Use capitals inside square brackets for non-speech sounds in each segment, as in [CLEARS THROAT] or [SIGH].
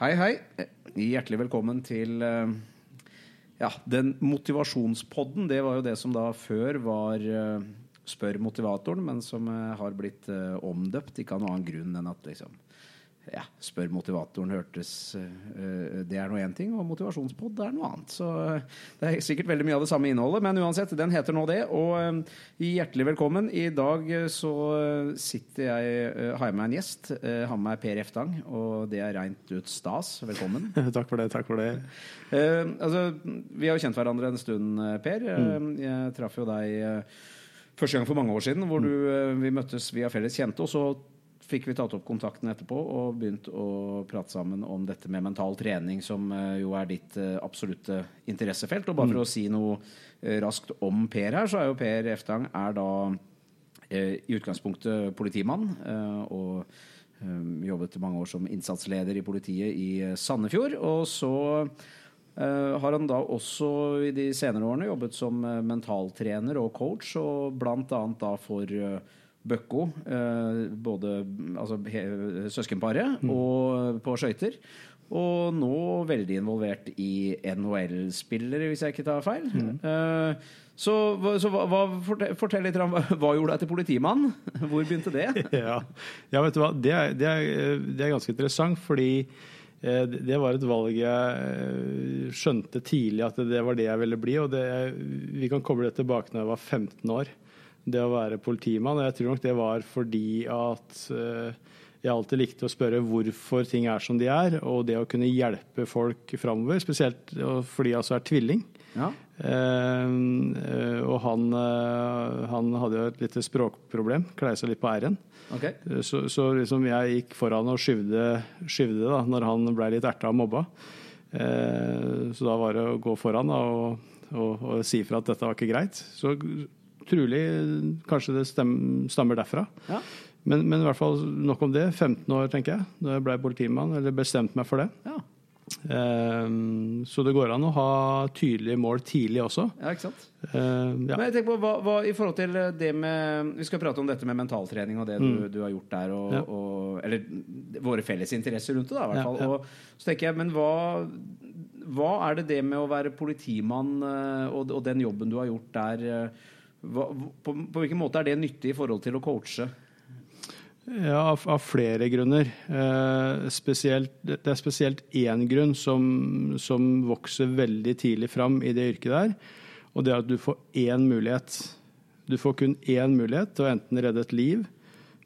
Hei, hei. Hjertelig velkommen til eh, ja, den motivasjonspodden. Det var jo det som da før var eh, Spør motivatoren, men som eh, har blitt eh, omdøpt. Ikke av noen annen grunn enn at liksom ja, Spør motivatoren hørtes eh, Det er nå én ting, og motivasjonspod er noe annet. Så eh, det er sikkert veldig mye av det samme innholdet, men uansett, den heter nå det. Og eh, hjertelig velkommen. I dag eh, så eh, sitter jeg eh, Har jeg med en gjest. Eh, har med meg Per Eftang, og det er reint ut stas. Velkommen. [LAUGHS] takk for det. takk for det. Eh, altså, vi har jo kjent hverandre en stund, eh, Per. Eh, Jeg traff jo deg eh, første gang for mange år siden, hvor du, eh, vi møttes via felles kjente. Og så fikk vi tatt opp kontakten etterpå og begynt å prate sammen om dette med mental trening, som eh, jo er ditt eh, absolutte interessefelt. Og bare for å si noe eh, raskt om Per her, så er jo Per Eftang er da i utgangspunktet politimann. og jobbet mange år som innsatsleder i politiet i Sandefjord. Og så har han da også i de senere årene jobbet som mentaltrener og coach, og blant annet da for Bøkko, eh, både altså, søskenparet, mm. og på skøyter. Og nå veldig involvert i NHL-spillere, hvis jeg ikke tar feil. Eh, så, så hva, hva, fortell, litt om hva, gjorde deg til politimann? [LAUGHS] Hvor begynte det? [LAUGHS] Ja, ja vet du hva. Det er, det, er, det er ganske interessant, fordi eh, det var et valg jeg skjønte tidlig at det var det jeg ville bli. og det, Vi kan koble det tilbake når jeg var 15 år, det å være politimann. og Jeg tror nok det var fordi at eh, jeg alltid likte å spørre hvorfor ting er som de er, og det å kunne hjelpe folk framover. Spesielt fordi jeg altså er tvilling. Ja. Eh, og han, uh, han hadde jo et lite språkproblem, klei seg litt på r-en. Okay. Så, så liksom jeg gikk foran og skyvde, skyvde da, når han ble litt erta og mobba. Uh, så da var det å gå foran da, og, og, og si ifra at dette var ikke greit. Så trolig kanskje det stammer derfra. Ja. Men, men i hvert fall nok om det. 15 år, tenker jeg, da jeg ble politimann, eller bestemte meg for det. Ja. Um, så det går an å ha tydelige mål tidlig også. ja, ikke sant? Eh, ja. Men jeg tenker på hva, hva i forhold til det med Vi skal prate om dette med mentaltrening og det du, Mm. du har gjort der, og, Ja. og, eller våre felles interesser rundt det, da, i hvert fall. Og så tenker jeg, men hva, hva er det det med å være politimann eh, og, og den jobben du har gjort der eh, hva, på, på hvilken måte er det nyttig i forhold til å coache? Ja, av, av flere grunner. Eh, spesielt, det er spesielt én grunn som, som vokser veldig tidlig fram i det yrket der. Og det er at du får én mulighet. Du får kun én mulighet til å enten redde et liv,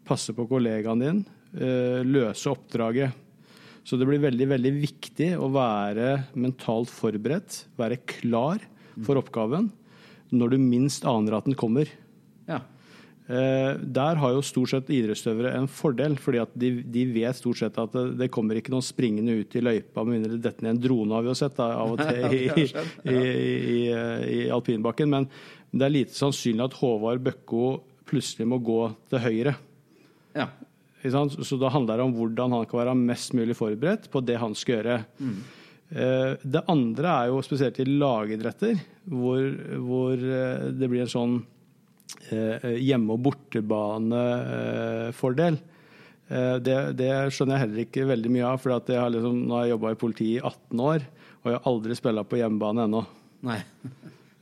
passe på kollegaen din, eh, løse oppdraget. Så det blir veldig, veldig viktig å være mentalt forberedt, være klar for oppgaven når du minst aner at den kommer. Ja. Eh, der har jo stort sett idrettsutøvere en fordel, fordi at de, de vet stort sett at det, det kommer ikke noen springende ut i løypa med mindre det detter ned en drone, har vi jo sett da, av og [LAUGHS] til i, i, i, i alpinbakken. Men det er lite sannsynlig at Håvard Bøkko plutselig må gå til høyre. ja. Så da handler det om hvordan han kan være mest mulig forberedt på det han skal gjøre. Eh, Det andre er jo spesielt i lagidretter, hvor, hvor eh, det blir en sånn eh, hjemme- og bortebane-fordel. Det, det skjønner jeg heller ikke veldig mye av, for jeg har liksom, nå har jeg jobba i politiet i 18 år, og jeg har aldri spilla på hjemmebane ennå. Nei.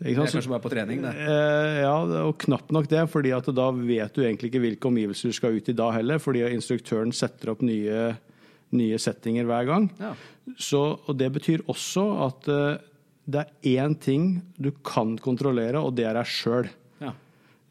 Det er kanskje bare på trening, det. Eh, ja, og knapt nok det, fordi at da vet du egentlig ikke hvilke omgivelser du skal ut i da heller, fordi instruktøren setter opp nye, nye settinger hver gang. Ja. Så, og det betyr også at uh, det er én ting du kan kontrollere, og det er deg sjøl. Ja.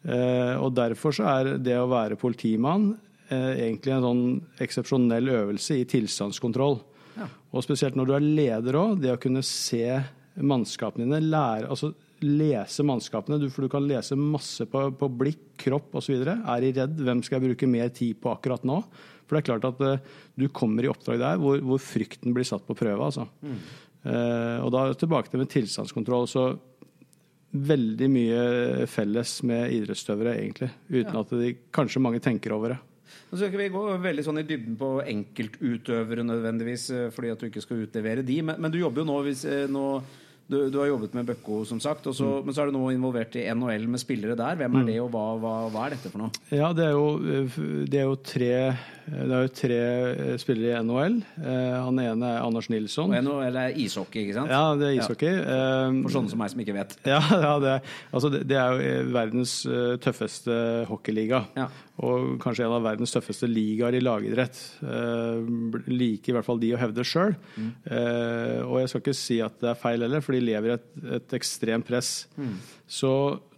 Uh, og derfor så er det å være politimann uh, egentlig en sånn eksepsjonell øvelse i tilstandskontroll. Ja. Og spesielt når du er leder òg, det å kunne se mannskapene dine, lære, altså lese mannskapene, du, for du kan lese masse på, på blikk, kropp osv. Er de redd? Hvem skal jeg bruke mer tid på akkurat nå? For det er klart at uh, du kommer i oppdrag der hvor, hvor frykten blir satt på prøve. Altså. Eh, og da tilbake til med tilstandskontroll. Så veldig mye felles med idrettsutøvere, egentlig. Uten Ja. at de, kanskje mange tenker over det. Nå skal ikke vi gå veldig sånn i dybden på enkeltutøvere nødvendigvis, eh, fordi at du ikke skal utlevere de, men, men du jobber jo nå, hvis, nå du, du har jobbet med Bøkko, som sagt, Også, mm. men så er du nå involvert i NHL med spillere der. Hvem er det, og hva, hva, hva er dette for noe? Ja, det er jo, det er jo tre det er jo tre eh, spillere i NHL. Eh, han ene er Anders Nilsson. Og NHL er ishockey, ikke sant? Ja, det er ishockey. Ja. For sånne som meg som ikke vet. [LAUGHS] Ja, ja det, altså det, det, er jo verdens tøffeste hockeyliga. Ja. Og kanskje en av verdens tøffeste ligaer i lagidrett. Eh, liker i hvert fall de å hevde sjøl. Mm. Eh, og jeg skal ikke si at det er feil heller, for de lever i et, et ekstremt press. Mm. Så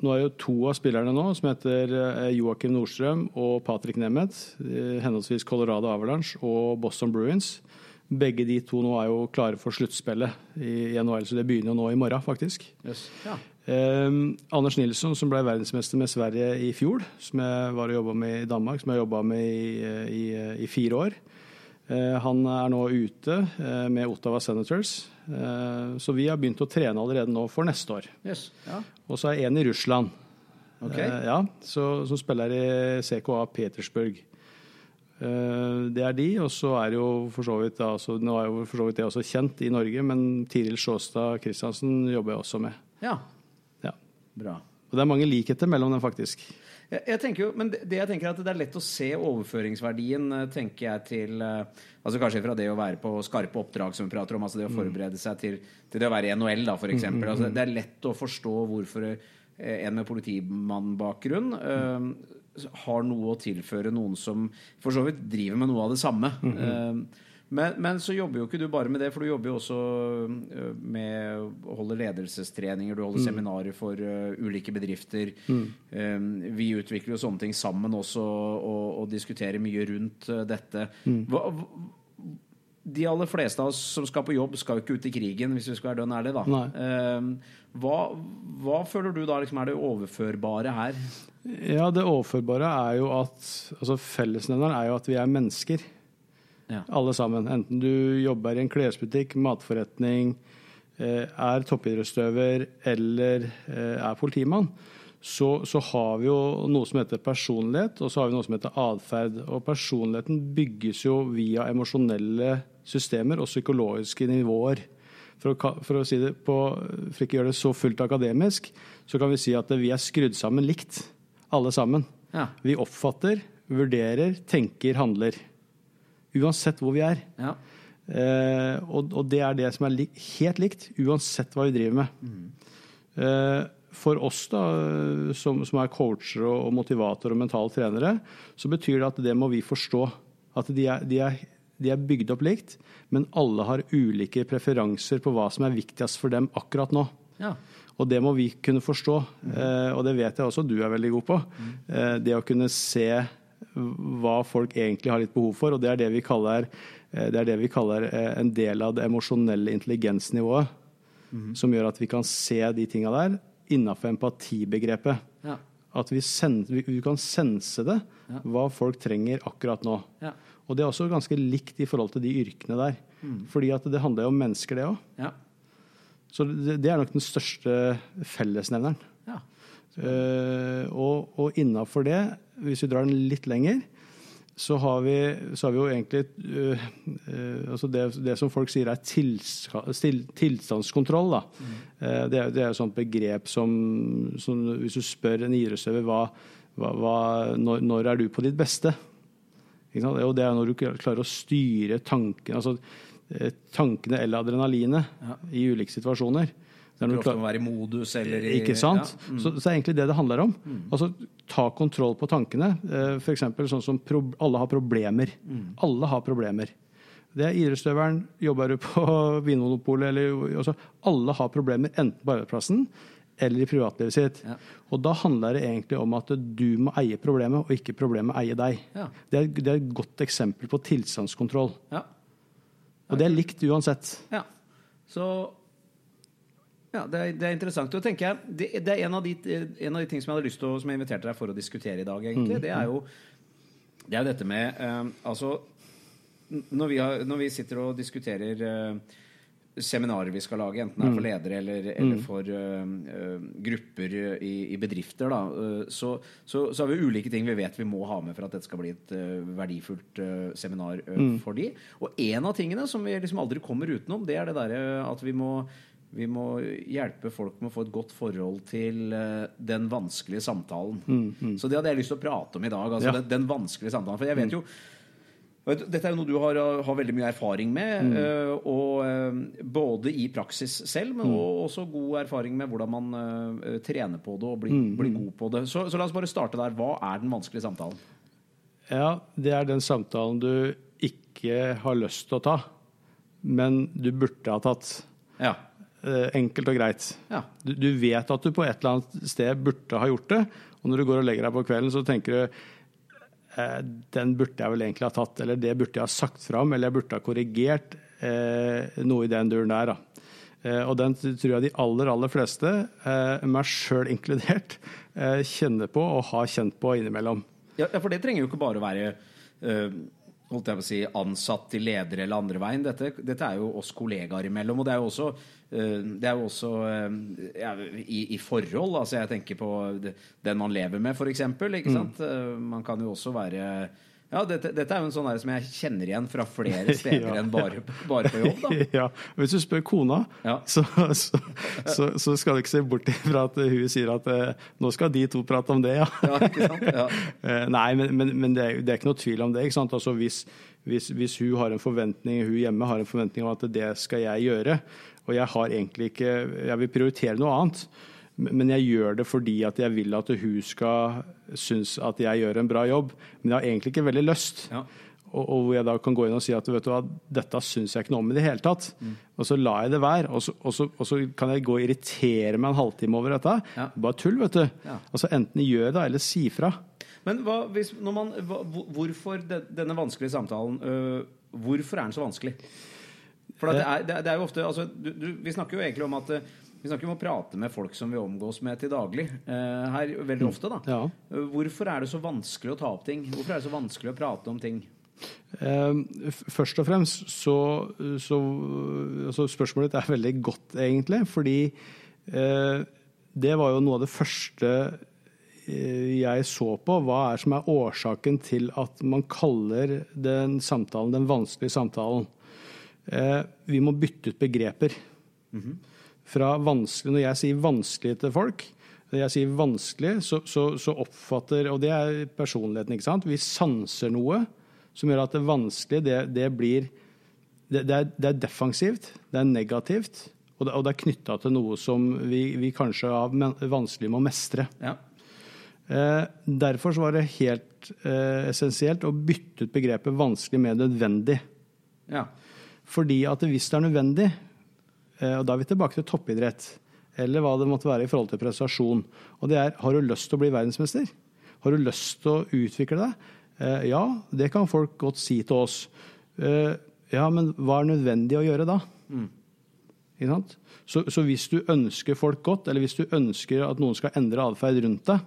nå er jo to av spillerne nå, som heter eh, Joakim Nordstrøm og Patrick Nemeth, eh, henholdsvis Colorado Avalanche og Boston Bruins. Begge de to nå er jo klare for sluttspillet i NHL, så det begynner jo nå i morgen, faktisk. Yes. Ja. Eh, Anders Nilsson, som ble verdensmester med Sverige i fjor, som jeg var og jobba med i Danmark, som jeg jobba med i, i, i, fire år. Eh, han er nå ute eh, med Ottawa Senators. Eh, så vi har begynt å trene allerede nå for neste år. Yes. Ja. Og så er en i Russland, okay. Eh, ja, så, som spiller i CKA Petersburg. Eh, det er de, og så er jo for så vidt, altså, nå er jo for så vidt det også kjent i Norge, men Tiril Sjåstad Christiansen jobber jeg også med. Ja. Bra. Og det er mange likheter mellom dem, faktisk. Jeg, jeg tenker jo, men det, det, jeg tenker er at det er lett å se overføringsverdien eh, tenker jeg, til eh, altså Kanskje fra det å være på skarpe oppdrag, som vi prater om, altså det å mm. forberede seg til, til det å være i NHL, da, f.eks. Mm, mm, altså, det er lett å forstå hvorfor eh, en med politimannbakgrunn uh, har noe å tilføre noen som for så vidt driver med noe av det samme. Mm -hmm. Men, men, så jobber jo ikke du bare med det, for du jobber jo også øh, med å holde ledelsestreninger, du holder mm. seminarer for uh, ulike bedrifter. Mm. Um, vi utvikler jo sånne ting sammen også, og, og diskuterer mye rundt uh, dette. Mm. Hva, de aller fleste av oss som skal på jobb, skal jo ikke ut i krigen, hvis vi skal være dønn ærlige, da. Um, hva, hva, føler du da liksom er det overførbare her? Ja, det overførbare er jo at altså Fellesnevneren er jo at vi er mennesker. Ja. Alle sammen. Enten du jobber i en klesbutikk, matforretning, eh, er toppidrettsutøver eller eh, er politimann, så, så, har vi jo noe som heter personlighet, og så har vi noe som heter atferd. Og personligheten bygges jo via emosjonelle systemer og psykologiske nivåer. For å, for å, si det på, for ikke gjøre det så fullt akademisk, så kan vi si at vi er skrudd sammen likt, alle sammen. Ja. Vi oppfatter, vurderer, tenker, handler. Uansett hvor vi er. Ja. Eh, og, og, det er det som er lik, helt likt, uansett hva vi driver med. Mm. Eh, for oss da, som, som er coacher og, og motivatorer og mentale trenere, så betyr det at det må vi forstå. At de er, de er, de er bygd opp likt, men alle har ulike preferanser på hva som er viktigst for dem akkurat nå. Ja. Og det må vi kunne forstå, mm. eh, og det vet jeg også du er veldig god på. Mm. Eh, det å kunne se hva folk egentlig har litt behov for. Og det er det vi kaller, eh, det det vi kaller eh, en del av det emosjonelle intelligensnivået. Mm. Som gjør at vi kan se de tinga der innafor empatibegrepet. Ja. At vi, send, vi, vi, kan sense det, ja. hva folk trenger akkurat nå. Ja. Og det er også ganske likt i forhold til de yrkene der. Mm. Fordi at det handler jo om mennesker, det òg. Så det, det, er nok den største fellesnevneren. Uh, og og innafor det hvis vi drar den litt lenger, så har vi, så har vi jo egentlig uh, uh, altså det, det, som folk sier er tilstandskontroll. Da. Mm. Uh, det, er, det er et sånt begrep som, som, Hvis du spør en idrettsøver hva, hva, hva når, når, er du på ditt beste? Og det er når du klarer å styre tankene, altså, tankene eller adrenalinet ja. i ulike situasjoner. Det er ofte å være i modus eller i, Ikke sant? Ja. Mm. Så, så, det er egentlig det det handler om. Mm. Altså ta kontroll på tankene. Eh, F.eks. sånn som pro alle har problemer. Mm. Alle har problemer. Det er idrettsutøveren, jobber du på [LAUGHS] Vinmonopolet eller også, Alle har problemer enten på arbeidsplassen eller i privatlivet sitt. Ja. Og da handler det egentlig om at du må eie problemet, og ikke problemet eie deg. Ja. Det, er, det, er, et godt eksempel på tilstandskontroll. Ja. Og det er likt uansett. Ja. Så ja, det er, det er interessant. Og tenker jeg, det, det er en av, de, en av, de, ting som jeg hadde lyst til å, som jeg inviterte deg for å diskutere i dag, egentlig. Mm. Det er jo det er dette med uh, Altså, når vi, har, når vi, sitter og diskuterer uh, seminarer vi skal lage, enten det er for mm. ledere eller, eller mm. for uh, grupper i, i, bedrifter, da, så, så, så, har vi ulike ting vi vet vi må ha med for at dette skal bli et verdifullt seminar mm. for de. Og en av tingene som vi liksom aldri kommer utenom, det er det derre at vi må vi må hjelpe folk med å få et godt forhold til eh, den vanskelige samtalen. Så det hadde jeg lyst til å prate om i dag. Altså Ja. den, den vanskelige samtalen. For jeg vet jo vet Dette er jo noe du har, har veldig mye erfaring med. eh, og uh, Både i praksis selv, men mm. også god erfaring med hvordan man uh, trener på det og blir, blir god på det. Så, så la oss bare starte der. Hva er den vanskelige samtalen? Ja, det er den samtalen du ikke har lyst til å ta, men du burde ha tatt. Ja. Eh, Enkelt og greit. ja. Du, du vet at du på et eller annet sted burde ha gjort det, og når du går og legger deg på kvelden, så tenker du eh, den burde jeg vel egentlig ha tatt, eller det burde jeg ha sagt fram, eller jeg burde ha korrigert eh, noe i den duren der. Da. Eh, og den tror jeg de aller, aller fleste, eh, meg sjøl inkludert, eh, kjenner på og har kjent på innimellom. Ja, ja, for det trenger jo ikke bare å være eh, holdt jeg på å si, ansatt til leder eller andre veien. Dette, dette er jo oss kollegaer imellom. Og det er jo også, eh, det er jo også eh, ja, i, i forhold. Altså jeg tenker på den man lever med, f.eks. Ikke sant? Eh, Man kan jo også være ja, dette, dette er jo en sånn som jeg kjenner igjen fra flere [LAUGHS] steder Ja. enn bare, bare på jobb. da. [LAUGHS] ja, Hvis du spør kona, Ja. så, så, så, så skal du ikke se bort fra at hun sier at eh, nå skal de to prate om det, ja. Ja, ikke sant? Ja. [LAUGHS] Eh, Nei, men, men, men det, er, det er ikke noe tvil om det. ikke sant? Altså hvis, hvis, hvis hun har en forventning, hun hjemme har en forventning om at det skal jeg gjøre, og jeg har egentlig ikke Jeg vil prioritere noe annet, men jeg gjør det fordi at jeg vil at hun skal synes at jeg gjør en bra jobb, men jeg har egentlig ikke veldig lyst. Ja. Og, og hvor jeg da kan gå inn og si at vet du hva, dette syns jeg ikke noe om i det hele tatt. Og så lar jeg det være. Og så, og, så, og så kan jeg gå og irritere meg en halvtime over dette. Ja. Bare tull, vet du. Ja. Altså Enten gjør det, eller si fra. Men hva, hvis, man, hva, hvorfor de, denne vanskelige samtalen øh, Hvorfor er den så vanskelig? For det, er, det, er, det er jo ofte altså, du, du, Vi snakker jo egentlig om at øh, vi snakker om å prate med folk som vi omgås med til daglig. eh, her veldig ofte, da. Ja. Hvorfor er det så vanskelig å ta opp ting? Hvorfor er det så vanskelig å prate om ting? Eh, Først og fremst så, så altså Spørsmålet ditt er veldig godt, egentlig. Fordi eh, det var jo noe av det første eh, jeg så på. Hva er som er årsaken til at man kaller den samtalen den vanskelige samtalen? Eh, vi må bytte ut begreper. Fra vanskelig, Når jeg sier vanskelig til folk, når jeg sier vanskelig, så, så, så oppfatter Og det er personligheten, ikke sant? Vi sanser noe som gjør at det vanskelige, det, det blir det, det, er, det er defensivt, det er negativt, og det, og det er knytta til noe som vi, vi kanskje har vanskelig med å mestre. Ja. Eh, derfor så var det helt eh, essensielt å bytte ut begrepet 'vanskelig' med 'nødvendig'. ja. Fordi at hvis det er nødvendig, og da er vi tilbake til toppidrett, eller hva det måtte være i forhold til prestasjon, og det er har du lyst til å bli verdensmester? Har du lyst til å utvikle deg? Eh, Ja, det kan folk godt si til oss. Eh, Ja, men hva er nødvendig å gjøre da? Ikke sant? Så, så hvis du ønsker folk godt, eller hvis du ønsker at noen skal endre atferd rundt deg,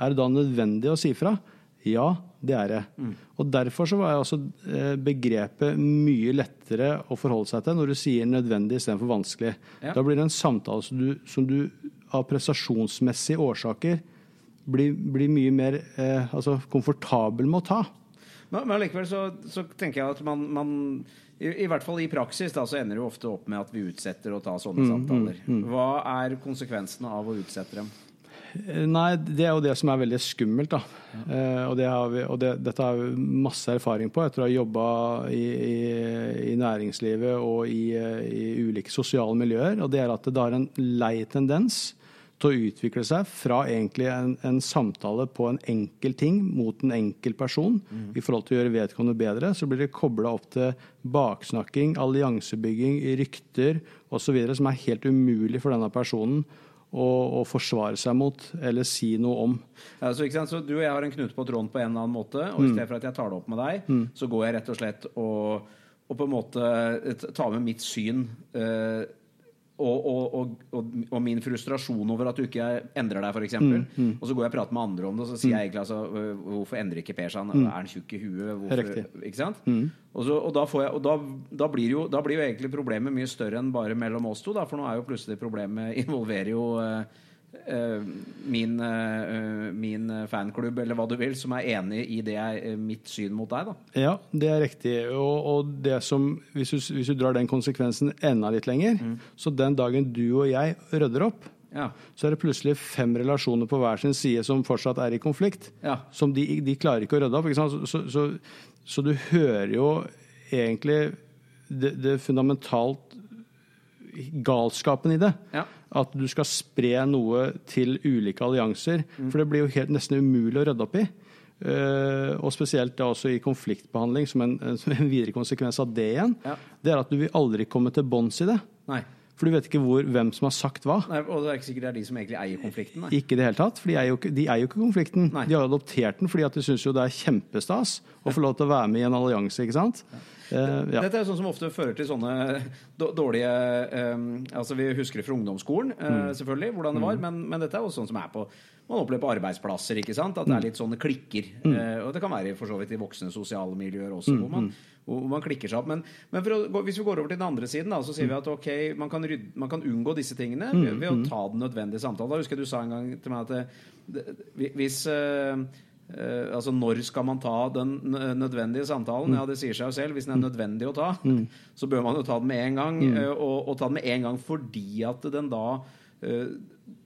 er det da nødvendig å si fra? Ja, det er det. Og Derfor så var jeg også begrepet mye lettere å forholde seg til når du sier nødvendig istedenfor vanskelig. Ja. Da blir det en samtale som du, som du av prestasjonsmessige årsaker blir, blir mye mer eh, altså komfortabel med å ta. Men, men allikevel så, så tenker jeg at man, man i, I hvert fall i praksis da, så ender det jo ofte opp med at vi utsetter å ta sånne samtaler. Hva er konsekvensene av å utsette dem? Nei, det er jo det som er veldig skummelt. da. Eh, og det har vi, og det, dette har vi masse erfaring på etter å ha jobba i, i, i næringslivet og i, eh, i ulike sosiale miljøer. Og det er at det har en lei tendens til å utvikle seg fra egentlig en, en samtale på en enkel ting mot en enkel person i forhold til å gjøre vedkommende bedre. Så blir det kobla opp til baksnakking, alliansebygging, rykter osv. som er helt umulig for denne personen å, forsvare seg mot eller si noe om. Ja, så, så Du og jeg har en knute på tråden på en eller annen måte, og i stedet for at jeg tar det opp med deg, så går jeg rett og slett og, og på en måte tar med mitt syn eh, og, og, og, og, min frustrasjon over at du ikke endrer deg, f.eks. eksempel Og så går jeg og prater med andre om det, og så sier jeg egentlig altså Hvorfor endrer ikke Per seg? Er han tjukk i huet? Og, så, og, da, får jeg, og da, da, blir jo, da blir jo egentlig problemet mye større enn bare mellom oss to, da, for nå er jo plutselig problemet [LAUGHS] involverer jo eh, min, eh, min fanklubb, eller hva du vil, som er enig i det er mitt syn mot deg, da. Ja, det er riktig. Og, og det som, hvis du, hvis du, drar den konsekvensen enda litt lenger, mm. så den dagen du og jeg rydder opp, ja. så er det plutselig fem relasjoner på hver sin side som fortsatt er i konflikt. Ja. Som de, de, klarer ikke å rydde opp. Så, så, så, så, du hører jo egentlig det, det fundamentalt galskapen i det. Ja. At du skal spre noe til ulike allianser. Mm. For det blir jo helt, nesten umulig å rydde opp i. Uh, og spesielt da også i konfliktbehandling, som en, som [LAUGHS] en videre konsekvens av det igjen. Ja. Det er at du vil aldri komme til bunns i det. Nei. For du vet ikke hvor, hvem som har sagt hva. Nei, og det er ikke sikkert det er de som egentlig eier konflikten. Nei. Ikke i det hele tatt, for de eier jo ikke, de eier jo ikke konflikten. Nei. De har adoptert den fordi at de syns jo det er kjempestas å få lov til å være med i en allianse. ikke sant? Ja. Ja. Dette er sånn som ofte fører til sånne dårlige um, altså Vi husker det fra ungdomsskolen, uh, selvfølgelig, hvordan det var, mm. men, men, dette er også sånn som er på man opplever på arbeidsplasser. ikke sant? At det er mm. litt sånne klikker. Mm. Uh, og det kan være for så vidt i voksne sosiale miljøer også, mm. hvor, man, mm. hvor, man, klikker seg opp. Men, men å, hvis vi går over til den andre siden, da, så sier vi at ok, man kan, rydde, man kan unngå disse tingene ved, ved, å ta den nødvendige samtalen. Da husker jeg du sa en gang til meg at det, det, hvis uh, Uh, altså Når skal man ta den nødvendige samtalen? Mm. Ja, Det sier seg jo selv. Hvis den er mm. nødvendig å ta, mm. så bør man jo ta den med en gang. Mm. Uh, og, og, ta den med en gang fordi at den da uh,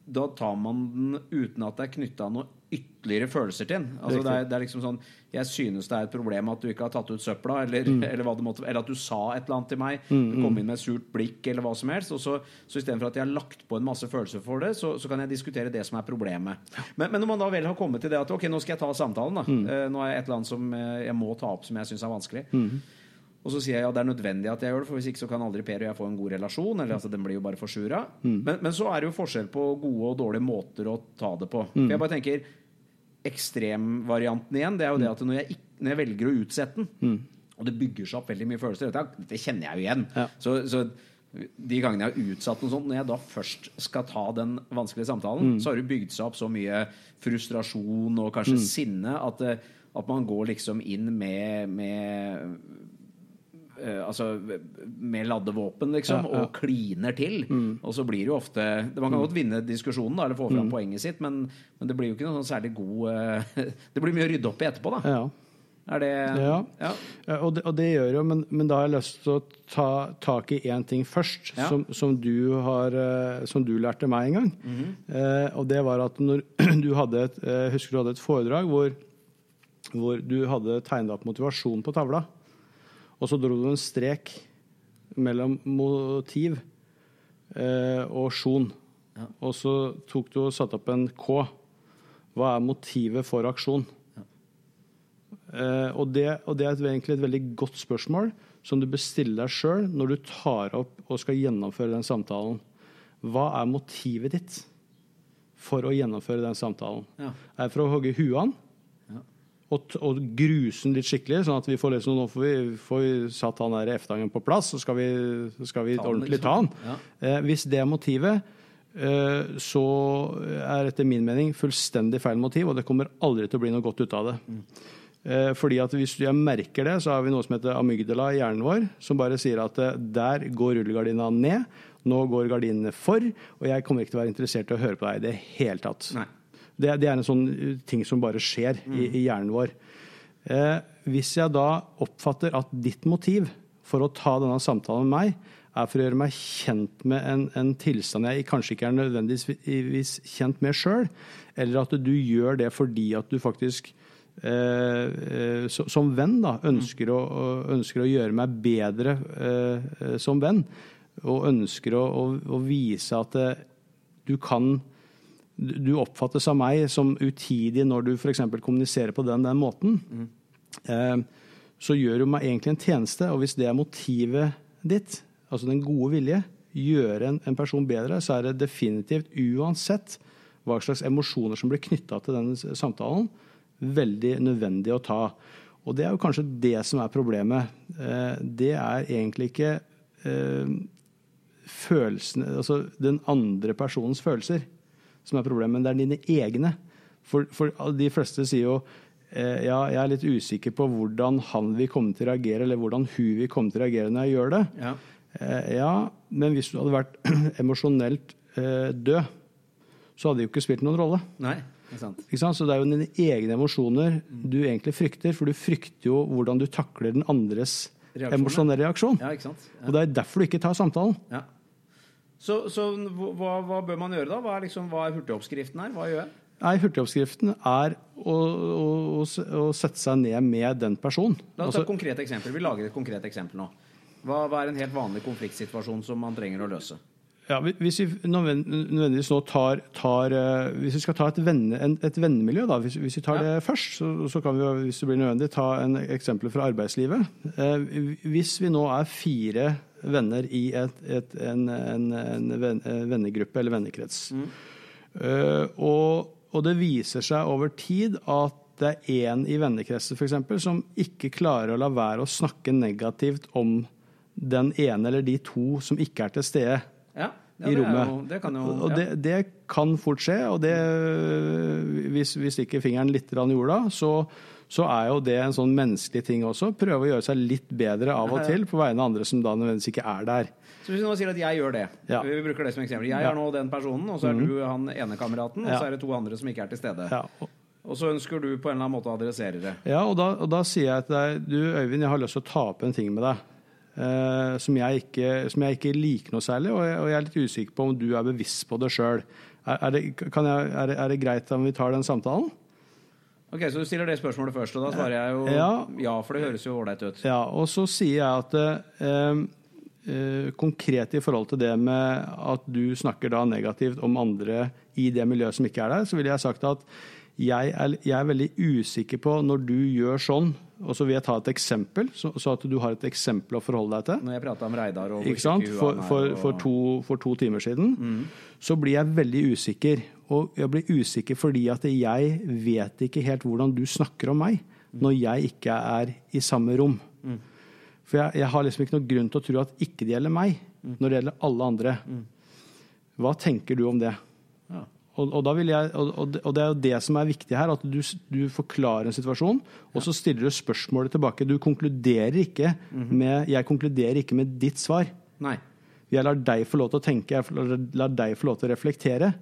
Da tar man den uten at det er knytta noe ytterligere følelser til den. Altså det, er, det, er, liksom sånn Jeg synes det er et problem at du ikke har tatt ut søpla, eller, mm. eller, måtte, eller at du sa et eller annet til meg. Mm, du kom mm. inn med et surt blikk, eller hva som helst. Og så, så istedenfor at jeg har lagt på en masse følelser for det, så, så kan jeg diskutere det som er problemet. Men, men, når man da vel har kommet til det at ok, nå skal jeg ta samtalen, da. Mm. Uh, nå er det et eller annet som eh, jeg må ta opp som jeg syns er vanskelig. Mm. Og så sier jeg ja, det er nødvendig at jeg gjør det, for hvis ikke så kan aldri Per og jeg få en god relasjon. Eller altså, den blir jo bare forsura. Mm. Men, men, så er det jo forskjell på gode og dårlige måter å ta det på. Mm. For jeg bare tenker ekstremvarianten igjen, det er jo det mm. at når jeg, når jeg velger å utsette den, mm. og det bygger seg opp veldig mye følelser Dette, dette kjenner jeg jo igjen. Ja. Så, så, de gangene jeg har utsatt noe sånt, når jeg da først skal ta den vanskelige samtalen, mm. så har det bygd seg opp så mye frustrasjon og kanskje mm. sinne at, at, man går liksom inn med, med altså med ladde våpen, liksom, ja, ja. og kliner til. Mm. Og så blir det jo ofte Man kan godt vinne diskusjonen da, eller få fram mm. poenget sitt, men, men, det blir jo ikke noe sånn særlig god uh, [LAUGHS] Det blir mye å rydde opp i etterpå, da. Ja. Det Ja. ja. Og, det, og, det, gjør jo, men, men, da har jeg lyst til å ta tak i én ting først, som, som, du har uh, Som du lærte meg en gang. Mm -hmm. og det var at når [CLEARS THROAT] du hadde et Husker du hadde et foredrag hvor, hvor du hadde tegna opp motivasjon på tavla. Og så dro du en strek mellom motiv eh, og sjon. Ja. Og så tok du og satte opp en K. Hva er motivet for aksjon? Ja. Eh, og, det, og, det, er egentlig et veldig godt spørsmål som du bør stille deg sjøl når du tar opp og skal gjennomføre den samtalen. Hva er motivet ditt for å gjennomføre den samtalen? Ja. Er det for å hogge huet an? Og, og gruse den litt skikkelig, sånn at vi får liksom, nå får vi, får vi satt han der eftangen på plass, så skal vi, skal vi ta ordentlig ta han. Ja. Eh, hvis det er motivet, eh, så er etter min mening fullstendig feil motiv, og det kommer aldri til å bli noe godt ut av det. Mm. Eh, fordi at Hvis jeg merker det, så har vi noe som heter amygdala i hjernen vår, som bare sier at eh, der går rullegardina ned, nå går gardinene for, og jeg kommer ikke til å være interessert i å høre på deg i det hele tatt. Nei. Det, det, er en sånn uh, ting som bare skjer mm. i, i, hjernen vår. Eh, hvis jeg da oppfatter at ditt motiv for å ta denne samtalen med meg, er for å gjøre meg kjent med en, en tilstand jeg kanskje ikke er nødvendigvis kjent med sjøl, eller at du gjør det fordi at du faktisk eh, eh som venn da, ønsker, å, ønsker, å, gjøre meg bedre eh, eh, som venn, og ønsker å, å, å vise at eh, du kan du oppfattes av meg som utidig når du f.eks. kommuniserer på den, den måten, mm. eh, så gjør du meg egentlig en tjeneste. Og hvis det er motivet ditt, altså den gode vilje, gjøre en, en person bedre, så er det definitivt, uansett hva slags emosjoner som blir knytta til denne samtalen, veldig nødvendig å ta. Og det er jo kanskje det som er problemet. Eh, det er egentlig ikke eh, Altså den andre personens følelser som er problemet, men det er dine egne. For, for de fleste sier jo eh, ja, jeg er litt usikker på hvordan han vil komme til å reagere, eller hvordan hun vil komme til å reagere når jeg gjør det. Ja, eh, ja men hvis du hadde vært [CLEARS THROAT] emosjonelt eh, død, så hadde det jo ikke spilt noen rolle. Nei, ikke sant. Ikke sant? Så det er jo dine egne emosjoner du egentlig frykter, for du frykter jo hvordan du takler den andres emosjonelle reaksjon. Ja, ikke. Ja. Og det er derfor du ikke tar samtalen. Ja. Så, så hva, hva bør man gjøre da? Hva er, liksom, hva er hurtigoppskriften her? Hva gjør jeg? Nei, Hurtigoppskriften er å, å, å, sette seg ned med den personen. La oss ta Altså, et konkret eksempel. Vi lager et konkret eksempel nå. Hva, hva er en helt vanlig konfliktsituasjon som man trenger å løse? Ja, hvis vi nødvendigvis nå tar, tar eh, Hvis vi skal ta et, venne, et vennemiljø, da, hvis, hvis vi tar Ja. det først, så, så kan vi hvis det blir nødvendig, ta en eksempel fra arbeidslivet. Eh, hvis vi nå er fire venner i et, et, en, en, en eh, vennegruppe eller vennekrets, eh, og, og det viser seg over tid at det er én i vennekretsen for eksempel, som ikke klarer å la være å snakke negativt om den ene eller de to som ikke er til stede Ja, ja i rommet. jo, det kan jo Og det, det kan fort skje, og det, hvis, hvis ikke fingeren litt i jorda, så, så er jo det en sånn menneskelig ting også. Prøve å gjøre seg litt bedre av og til på vegne av andre som da nødvendigvis ikke er der. Så hvis du nå sier at jeg gjør det, Ja. vi bruker det som eksempel. Jeg er nå den personen, og så er du han ene kameraten, og så er det to andre som ikke er til stede. Ja, Og så ønsker du på en eller annen måte å adressere det. ja, og, da, og da sier jeg til deg Du Øyvind, jeg har lyst til å ta opp en ting med deg. Eh, som, jeg ikke, som jeg ikke liker noe særlig, og jeg, og jeg er litt usikker på om du er bevisst på det sjøl. Er, er, er, er det greit om vi tar den samtalen? Ok, Så du stiller det spørsmålet først, og da svarer jeg jo Ja. ja, for det høres jo ålreit ut. Ja, og så sier jeg at eh, eh, konkret i forhold til det med at du snakker da negativt om andre i det miljøet som ikke er der, så ville jeg sagt at jeg er, jeg er veldig usikker på når du gjør sånn, og så vil jeg ta et eksempel, så, så at du har et eksempel å forholde deg til. Når jeg prata om Reidar og Ikke sant? For, for, for, to, for to timer siden. Så blir jeg veldig usikker. Og jeg blir usikker fordi at jeg vet ikke helt hvordan du snakker om meg når jeg ikke er i samme rom. For jeg, jeg har liksom ikke noe grunn til å tro at ikke det gjelder meg, når det gjelder alle andre. Hva tenker du om det? Og, og, da vil jeg, og, og det- er jo det som er viktig her, at du, du forklarer en situasjon, og så stiller du spørsmålet tilbake. Du konkluderer ikke med, jeg konkluderer ikke med ditt svar. Nei. Jeg lar deg få lov til å tenke, jeg lar- lar deg få lov til å reflektere.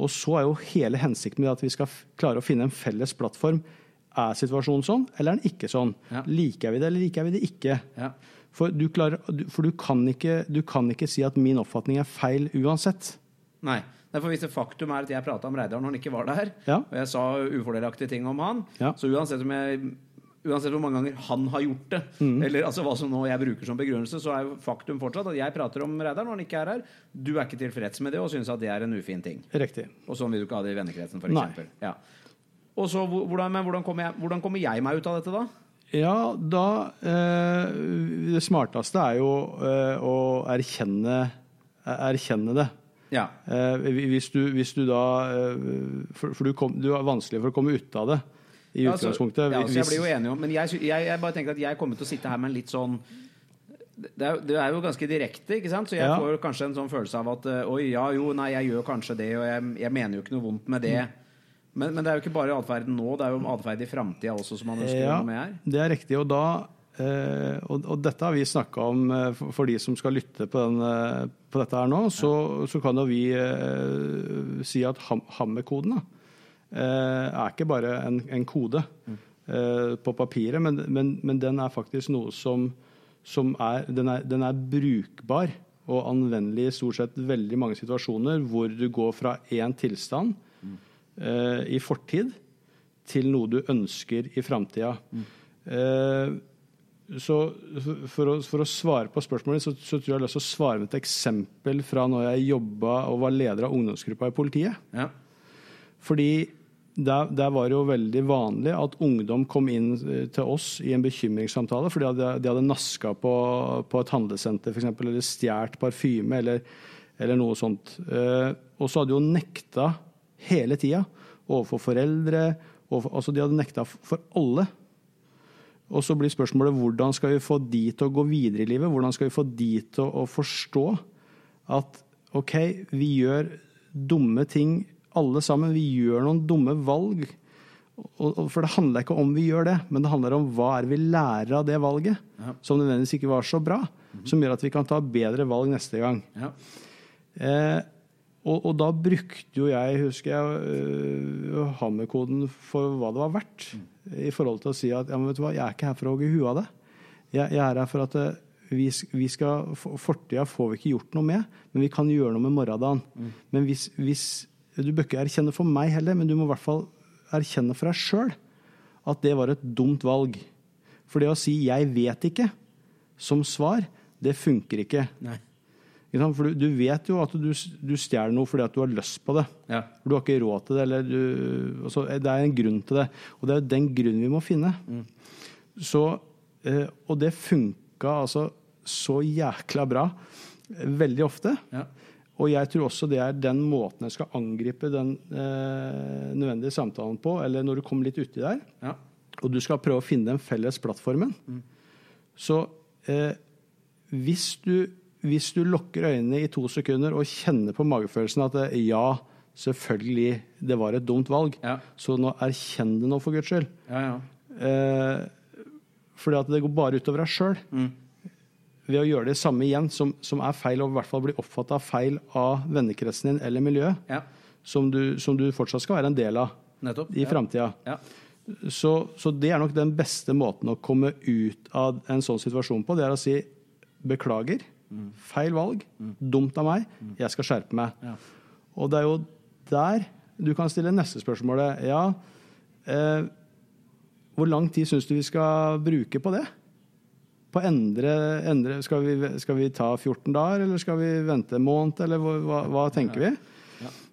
Og så er jo hele hensikten med at vi skal klare å finne en felles plattform. Er situasjonen sånn, eller er den ikke sånn? Ja. Liker vi det, eller liker vi det ikke? Ja. For, du, klarer, for du, kan ikke, du kan ikke si at min oppfatning er feil uansett. Nei. Nei, for Hvis det faktum er at jeg prata om Reidar når han ikke var der, Ja. og jeg sa ufordelaktige ting om han, Ja. så uansett, om jeg, uansett hvor mange ganger han har gjort det, Mm. eller altså hva som nå jeg bruker som begrunnelse, så er faktum fortsatt at jeg prater om Reidar når han ikke er her. Du er ikke tilfreds med det og syns at det er en ufin ting. Riktig. Og sånn vil du ikke ha det i vennekretsen, for f.eks. Ja. Og så, hvordan, men hvordan kommer, jeg, hvordan kommer jeg meg ut av dette, da? Ja, da eh, Det smarteste er jo eh, å erkjenne, erkjenne det. Ja. Eh, hvis, du, hvis du da eh, For, for du, kom, du er vanskelig for å komme ut av det i Ja, altså- utgangspunktet. Ja, så jeg blir jo enig om Men jeg, jeg, jeg bare tenker at jeg kommer til å sitte her med en litt sånn det er, det er jo ganske direkte, ikke sant? Så jeg Ja. får kanskje en sånn følelse av at eh, Oi, ja, jo, nei, jeg gjør kanskje det, og jeg, jeg mener jo ikke noe vondt med det. Mm. Men, men det er jo ikke bare atferden nå, det er jo atferd i framtida også som man ønsker Ja, noe med her. det er riktig. Og, da, og, og dette har vi snakka om eh, for, for de som skal lytte på, den, eh, på dette her nå. Så, så kan jo vi eh, si at ham, Hammer-koden da, eh, er ikke bare en, en kode eh, på papiret, men, men, men den er faktisk noe som, som er, den er Den er brukbar og anvendelig i stort sett veldig mange situasjoner hvor du går fra én tilstand eh, i fortid til noe du ønsker i framtida. Eh, så for å, for å svare på spørsmålet, så, så tror jeg jeg har lyst til å svare med et eksempel fra når jeg jobba og var leder av ungdomsgruppa i politiet. Ja. Fordi der, der var det jo veldig vanlig at ungdom kom inn eh, til oss i en bekymringssamtale fordi de hadde, de hadde naska på, på et handlesenter eksempel, eller stjålet parfyme eller, eller noe sånt. Eh, og så hadde de jo nekta hele tida overfor foreldre. Overfor, altså de hadde nekta for alle. Og så blir spørsmålet hvordan skal vi få de til å gå videre i livet? Hvordan skal vi få de til å, forstå at OK, vi gjør dumme ting alle sammen. Vi gjør noen dumme valg. For det handler ikke om vi gjør det, men det handler om hva er vi lærer av det valget, Ja. som nødvendigvis ikke var så bra, som gjør at vi kan ta bedre valg neste gang. Ja. Eh, og, og da brukte jo jeg, husker jeg, uh, hammerkoden for hva det var verdt. I forhold til å si at ja, men vet du hva, jeg er ikke her for å hogge huet av det. Jeg, jeg er her for at øh, vi, vi skal, for- Fortida får vi ikke gjort noe med, men vi kan gjøre noe med morgendagen. Men hvis, hvis Du bør ikke erkjenne for meg heller, men du må i hvert fall erkjenne for deg sjøl at det var et dumt valg. For det å si 'jeg vet ikke' som svar, det funker ikke. Nei. For du, du vet jo at du, du stjeler noe fordi at du har lyst på det. Ja. For Du har ikke råd til det. Eller du, altså, det er en grunn til det. Og det er jo den grunnen vi må finne. Så, eh, og det funka altså så jækla bra veldig ofte. Ja. Og jeg tror også det er den måten jeg skal angripe den eh, nødvendige samtalen på, eller når du kommer litt uti der, Ja. og du skal prøve å finne den felles plattformen. Så eh, hvis, du, hvis du lukker øynene i to sekunder og kjenner på magefølelsen at eh, ja, selvfølgelig, det var et dumt valg, Ja. så nå erkjenn det nå, for Guds skyld. Ja, ja. Eh, fordi at det går bare utover deg sjøl. Ved å gjøre det samme igjen, som, som er feil, og i hvert fall blir oppfatta feil av vennekretsen din eller miljøet, ja. som du, som du fortsatt skal være en del av Nettopp. i ja. framtida. Ja. Så, så det er nok den beste måten å komme ut av en sånn situasjon på. Det er å si beklager, feil valg, dumt av meg, jeg skal skjerpe meg. Ja. Og det er jo der du kan stille neste spørsmålet. Ja, eh, hvor lang tid syns du vi skal bruke på det? På endre, endre skal, vi, skal vi ta 14 dager, eller skal vi vente en måned, eller hva, hva, tenker vi?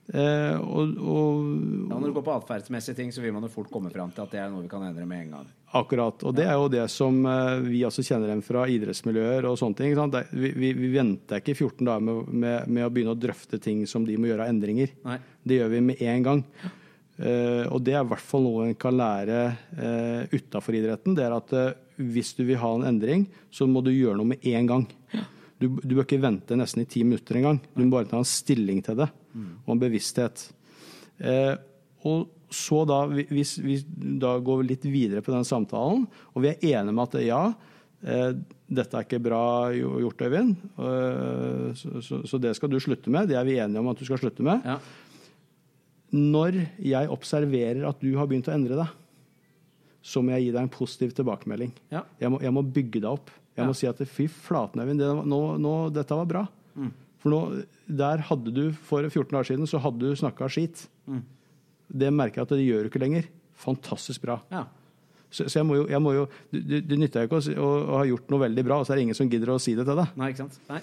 Eh, og, og Ja, når det går på atferdsmessige ting, så vil man jo fort komme fram til at det er noe vi kan endre med en gang. Akkurat. Og det er jo det som eh, vi også kjenner igjen fra idrettsmiljøer og sånne ting. Det- Vi, vi, vi venter ikke 14 dager med, med, med å begynne å drøfte ting som de må gjøre av endringer. Nei. Det gjør vi med en gang. Eh, og det er i hvert fall noe en kan lære uh, utafor idretten. Det er at hvis du vil ha en endring, så må du gjøre noe med en gang. Du, du bør ikke vente nesten i ti minutter engang. Du må bare ta en stilling til det, og en bevissthet. Eh, og så da, hvis vi da går litt videre på den samtalen, og vi er enige med at ja, eh, dette er ikke bra gjort, Øyvind, eh, så, så, så det skal du slutte med. Det er vi enige om at du skal slutte med. Ja. Når jeg observerer at du har begynt å endre deg, så må jeg gi deg en positiv tilbakemelding. Ja. Jeg, må, jeg må bygge deg opp. Jeg må si at fy flaten, Eivind, det, dette var bra. For nå, der hadde du for 14 dager siden så hadde du snakka skit. Det merker jeg at det gjør du ikke lenger. Fantastisk bra. ja. Så, så jeg må jo, jeg må jo det nytter jo ikke å, å, å ha gjort noe veldig bra, og så er det ingen som gidder å si det til deg. Nei, ikke sant? Nei.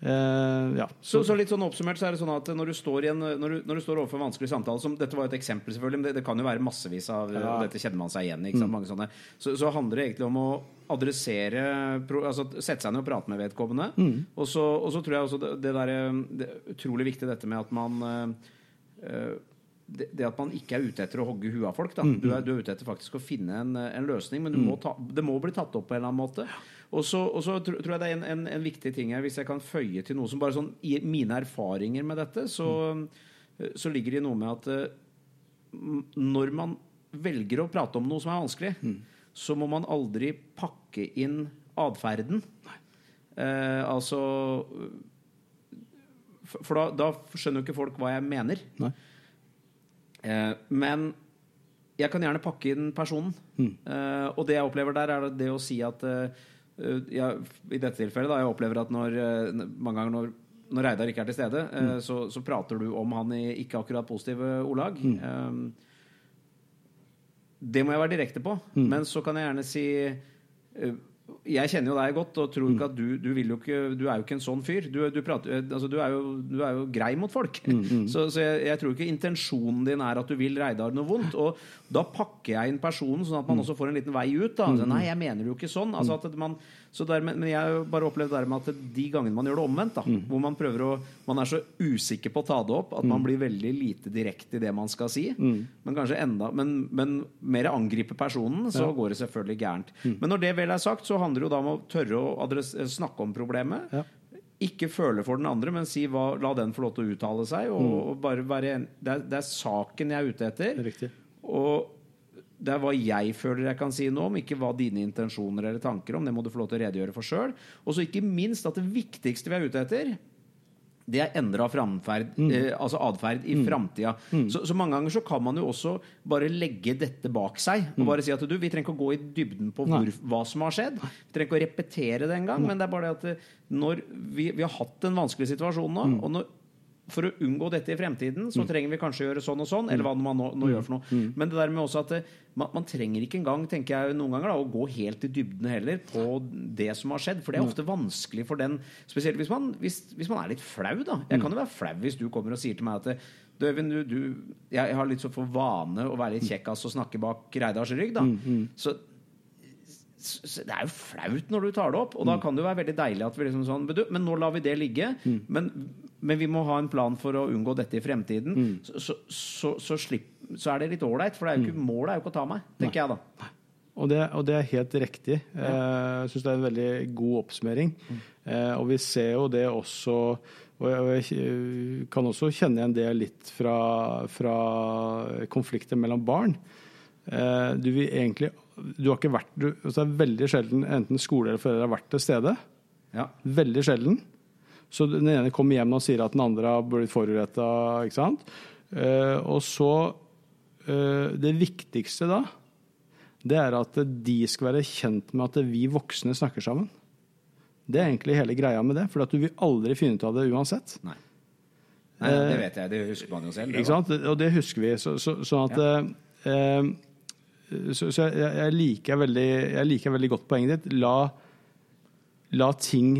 Eh, ja. Så, så litt sånn oppsummert så er det sånn at når du står, i en, når du, når du står overfor vanskelige samtaler som, Dette var jo et eksempel, selvfølgelig, men det, det kan jo være massevis av Ja. Dette kjenner man seg igjen i. Sånne. Så, så handler det egentlig om å adressere altså Sette seg ned og prate med vedkommende. Og, så, og så tror jeg også det, det, der, det er utrolig viktig dette med at man eh, det, det at man ikke er ute etter å hogge huet av folk. Da. Du, er, du er ute etter faktisk å finne en, en løsning, men du må ta, det må bli tatt opp på en eller annen måte. Og så, tror, jeg det er en, en, en viktig ting her, hvis jeg kan føye til noe som bare sånn I mine erfaringer med dette, så, så ligger det noe med at eh, når man velger å prate om noe som er vanskelig, så må man aldri pakke inn atferden. Eh, altså For da, da skjønner jo ikke folk hva jeg mener. Eh, men jeg kan gjerne pakke inn personen. Eh, og det jeg opplever der, er det å si at eh, jeg, I dette tilfellet, da, jeg opplever at når eh, mange ganger når, når Reidar ikke er til stede, eh, så, så prater du om han i ikke akkurat positive ordlag. Eh, det må jeg være direkte på. Men så kan jeg gjerne si eh, jeg kjenner jo deg godt og tror ikke at du, du vil jo ikke Du er jo ikke en sånn fyr. Du, du, prater, altså, du, er, jo, du er jo grei mot folk. Så, så jeg, jeg tror ikke intensjonen din er at du vil Reidar noe vondt. Og da pakker jeg inn personen, sånn at man også får en liten vei ut. Da. Altså, Nei, jeg mener jo ikke sånn. Altså, at man, så dermed, men jeg har bare opplevd det der med at de gangene man gjør det omvendt, da, hvor man prøver å Man er så usikker på å ta det opp at man blir veldig lite direkte i det man skal si. Men kanskje enda Men, men mer angripe personen, så går det selvfølgelig gærent. Men når det vel er sagt, så handler det jo da om å tørre å adress- snakke om problemet. Ja. Ikke føle for den andre, men si hva, la den få lov til å uttale seg. Og, og bare være en, det, er, det er saken jeg er ute etter. Riktig. Og det er hva jeg føler jeg kan si noe om, ikke hva dine intensjoner eller tanker om. Det må du få lov til å redegjøre for sjøl. Og så ikke minst at det viktigste vi er ute etter, det er endra framferd, eh, altså atferd i framtida. Så, så mange ganger så kan man jo også bare legge dette bak seg. Og bare si at du, vi trenger ikke å gå i dybden på hvor, hva som har skjedd. Vi trenger ikke å repetere det engang. Men det er bare det at eh, når vi, vi har hatt en vanskelig situasjon nå, og når for å unngå dette i fremtiden, så trenger vi kanskje gjøre sånn og sånn, eller hva man nå, nå gjør for noe. Men det der med også at man, man trenger ikke engang, tenker jeg noen ganger, da, å gå helt i dybden heller på det som har skjedd. For det er ofte vanskelig for den, spesielt hvis man, hvis, hvis man er litt flau, da. Jeg kan jo være flau hvis du kommer og sier til meg at du, Øyvind, du, du, jeg har litt så for vane å være litt kjekkas og snakke bak Reidars rygg, da. Så så det er jo flaut når du tar det opp, og da kan det jo være veldig deilig at vi liksom sånn Men, nå lar vi det ligge. Men, men vi må ha en plan for å unngå dette i fremtiden. Så, så, så, så, slipp, så er det litt ålreit, for det er jo ikke, målet er jo ikke å ta meg, tenker jeg da. Og det, og det er helt riktig. Eh, Jeg syns det er en veldig god oppsummering. Mm. og vi ser jo det også og jeg, og jeg eh, kan også kjenne igjen det litt fra, fra konflikter mellom barn. Eh, du vil egentlig Du har ikke vært du, Det er veldig sjelden enten skole eller foreldre har vært til stede. Ja. Veldig sjelden. Så den ene kommer hjem og sier at den andre har blitt foruretta. Eh, og så eh, Det viktigste da, det er at de skal være kjent med at vi voksne snakker sammen. Det er egentlig hele greia med det, for at du vil aldri finne ut av det uansett. Nei. Nei, det vet jeg. Det husker man jo selv. det Ikke sant? Og det husker vi. Så, så, sånn at eh, Så, så jeg, jeg, liker veldig, jeg liker veldig godt poenget ditt. La, la ting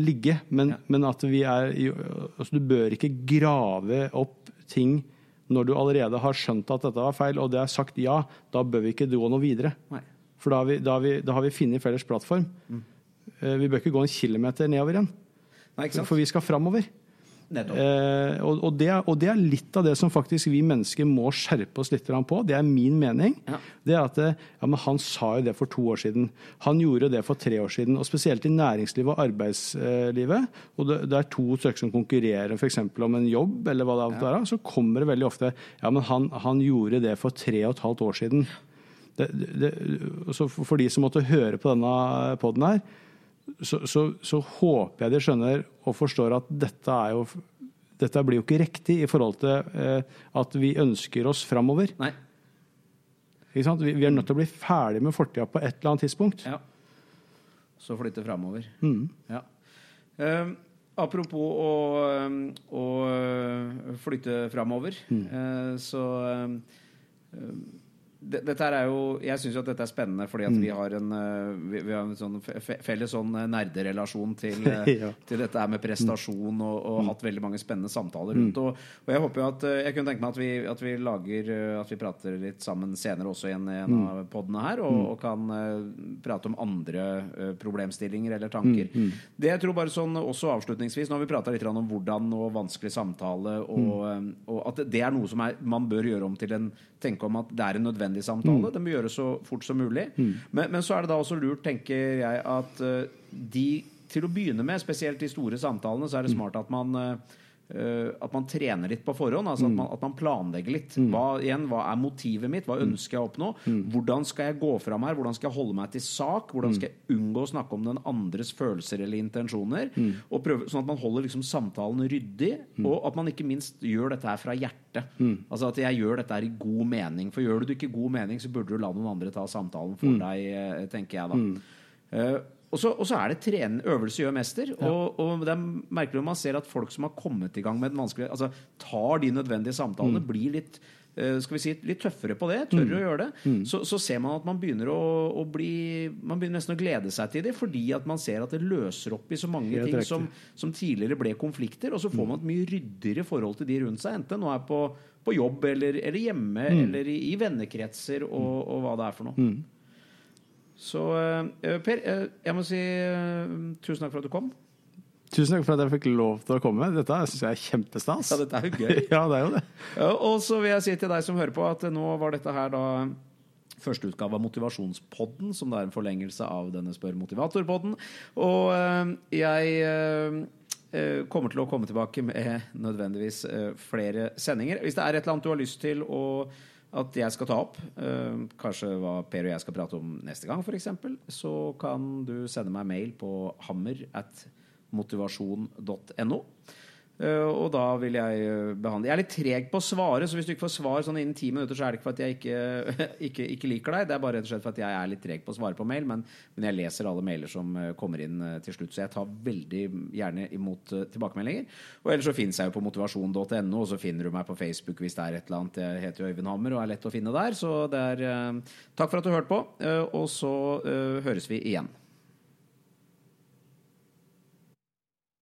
ligge. Men, men at vi er altså, Du bør ikke grave opp ting når du allerede har skjønt at dette var feil, og det er sagt ja. Da bør vi ikke gå noe videre. Nei. For da har vi, da har vi, da har vi funnet felles plattform. Mm. Vi bør ikke gå en kilometer nedover igjen. Nei? For vi skal framover. Eh, og, og, det, er- og det er litt av det som faktisk vi mennesker må skjerpe oss litt på. Det er min mening. Ja. Det er at eh, ja, men Han sa jo det for to år siden. Han gjorde det for tre år siden. og Spesielt i næringslivet og arbeidslivet. og Det, det er to stykker som konkurrerer f.eks. om en jobb, eller hva det er, ja. Så kommer det veldig ofte ja, men han, han gjorde det for tre og et halvt år siden. Det, det, for de som måtte høre på denne poden her, så, så, så håper jeg de skjønner og forstår at dette er jo dette blir jo ikke riktig i forhold til eh, at vi ønsker oss framover. Nei. Ikke sant? Vi, vi er nødt til å bli ferdig med fortida på et eller annet tidspunkt. Ja. Så flytte framover. Mm. Ja. Um, apropos å, å flytte framover, Mm. uh, så um, det, dette er jo Jeg syns jo at dette er spennende fordi at vi Mm. har en uh, vi, vi har en sånn fe- fe- felles sånn uh, nerderelasjon til, uh, [LAUGHS] Ja. til dette her med prestasjon og, og Mm. hatt veldig mange spennende samtaler rundt. Og, og jeg håper jo at Jeg kunne tenke meg at vi, at vi lager At vi prater litt sammen senere også i en, en Mm. av podene her, og, og kan prate om andre problemstillinger eller tanker. Det jeg tror bare sånn også avslutningsvis Nå har vi prata litt om hvordan og vanskelig samtale, og, og at det er noe som er, man bør gjøre om til en Tenke om at det er en nødvendig samtale. Det må gjøres så fort som mulig. Men, men så er det da også lurt, tenker jeg, at uh, de til å begynne med, spesielt de store samtalene, så er det smart at man Uh, at man trener litt på forhånd. Altså at, man, at man planlegger litt. Hva, igjen, hva er motivet mitt? Hva ønsker jeg å oppnå? Hvordan skal jeg gå fram her? Hvordan skal jeg holde meg til sak? Hvordan skal jeg unngå å snakke om den andres følelser eller intensjoner? Og prøve, sånn at man holder liksom samtalen ryddig, og at man ikke minst gjør dette her fra hjertet. Altså at jeg gjør dette her i god mening. For gjør du det ikke i god mening, så burde du la noen andre ta samtalen for deg, eh, tenker jeg da. Eh, og så, er det trene, øvelse gjør mester. Og, og det er merkelig når man ser at folk som har kommet i gang med den vanskelige Altså tar de nødvendige samtalene, blir litt eh, skal vi si, litt tøffere på det, tørre å gjøre det, så, så ser man at man begynner å, å bli Man begynner nesten å glede seg til det, fordi at man ser at det løser opp i så mange Helt ting som, som tidligere ble konflikter. Og så får man et mye ryddigere forhold til de rundt seg, enten nå er på, på jobb eller, eller hjemme eller i, i vennekretser og, og hva det er for noe. Så eh, Per, eh, jeg må si eh, tusen takk for at du kom. Tusen takk for at jeg fikk lov til å komme. Dette syns jeg er kjempestas. Ja, dette er jo gøy. [LAUGHS] ja, det er jo det. Og så vil jeg si til deg som hører på, at nå var dette her da første utgave av Motivasjonspodden, som da er en forlengelse av denne Spør motivator-podden. Og eh, jeg eh, eh, kommer til å komme tilbake med nødvendigvis eh, flere sendinger. Hvis det er et eller annet du har lyst til å at jeg skal ta opp, eh, kanskje hva Per og jeg skal prate om neste gang f.eks., så kan du sende meg mail på hammer at motivasjon.no. Eh, og da vil jeg eh, behandle Jeg er litt treg på å svare, så hvis du ikke får svar sånn innen ti minutter, så er det ikke for at jeg ikke, [LAUGHS] ikke, ikke liker deg. Det er bare rett og slett for at jeg er litt treg på å svare på mail, men, men jeg leser alle mailer som eh, kommer inn til slutt. Så jeg tar veldig gjerne imot tilbakemeldinger. Og ellers så finnes jeg jo på motivasjon.no, og så finner du meg på Facebook hvis det er et eller annet. Jeg heter jo Øyvind Hammer og er lett å finne der. Så det er Takk for at du hørte på, og så høres vi igjen.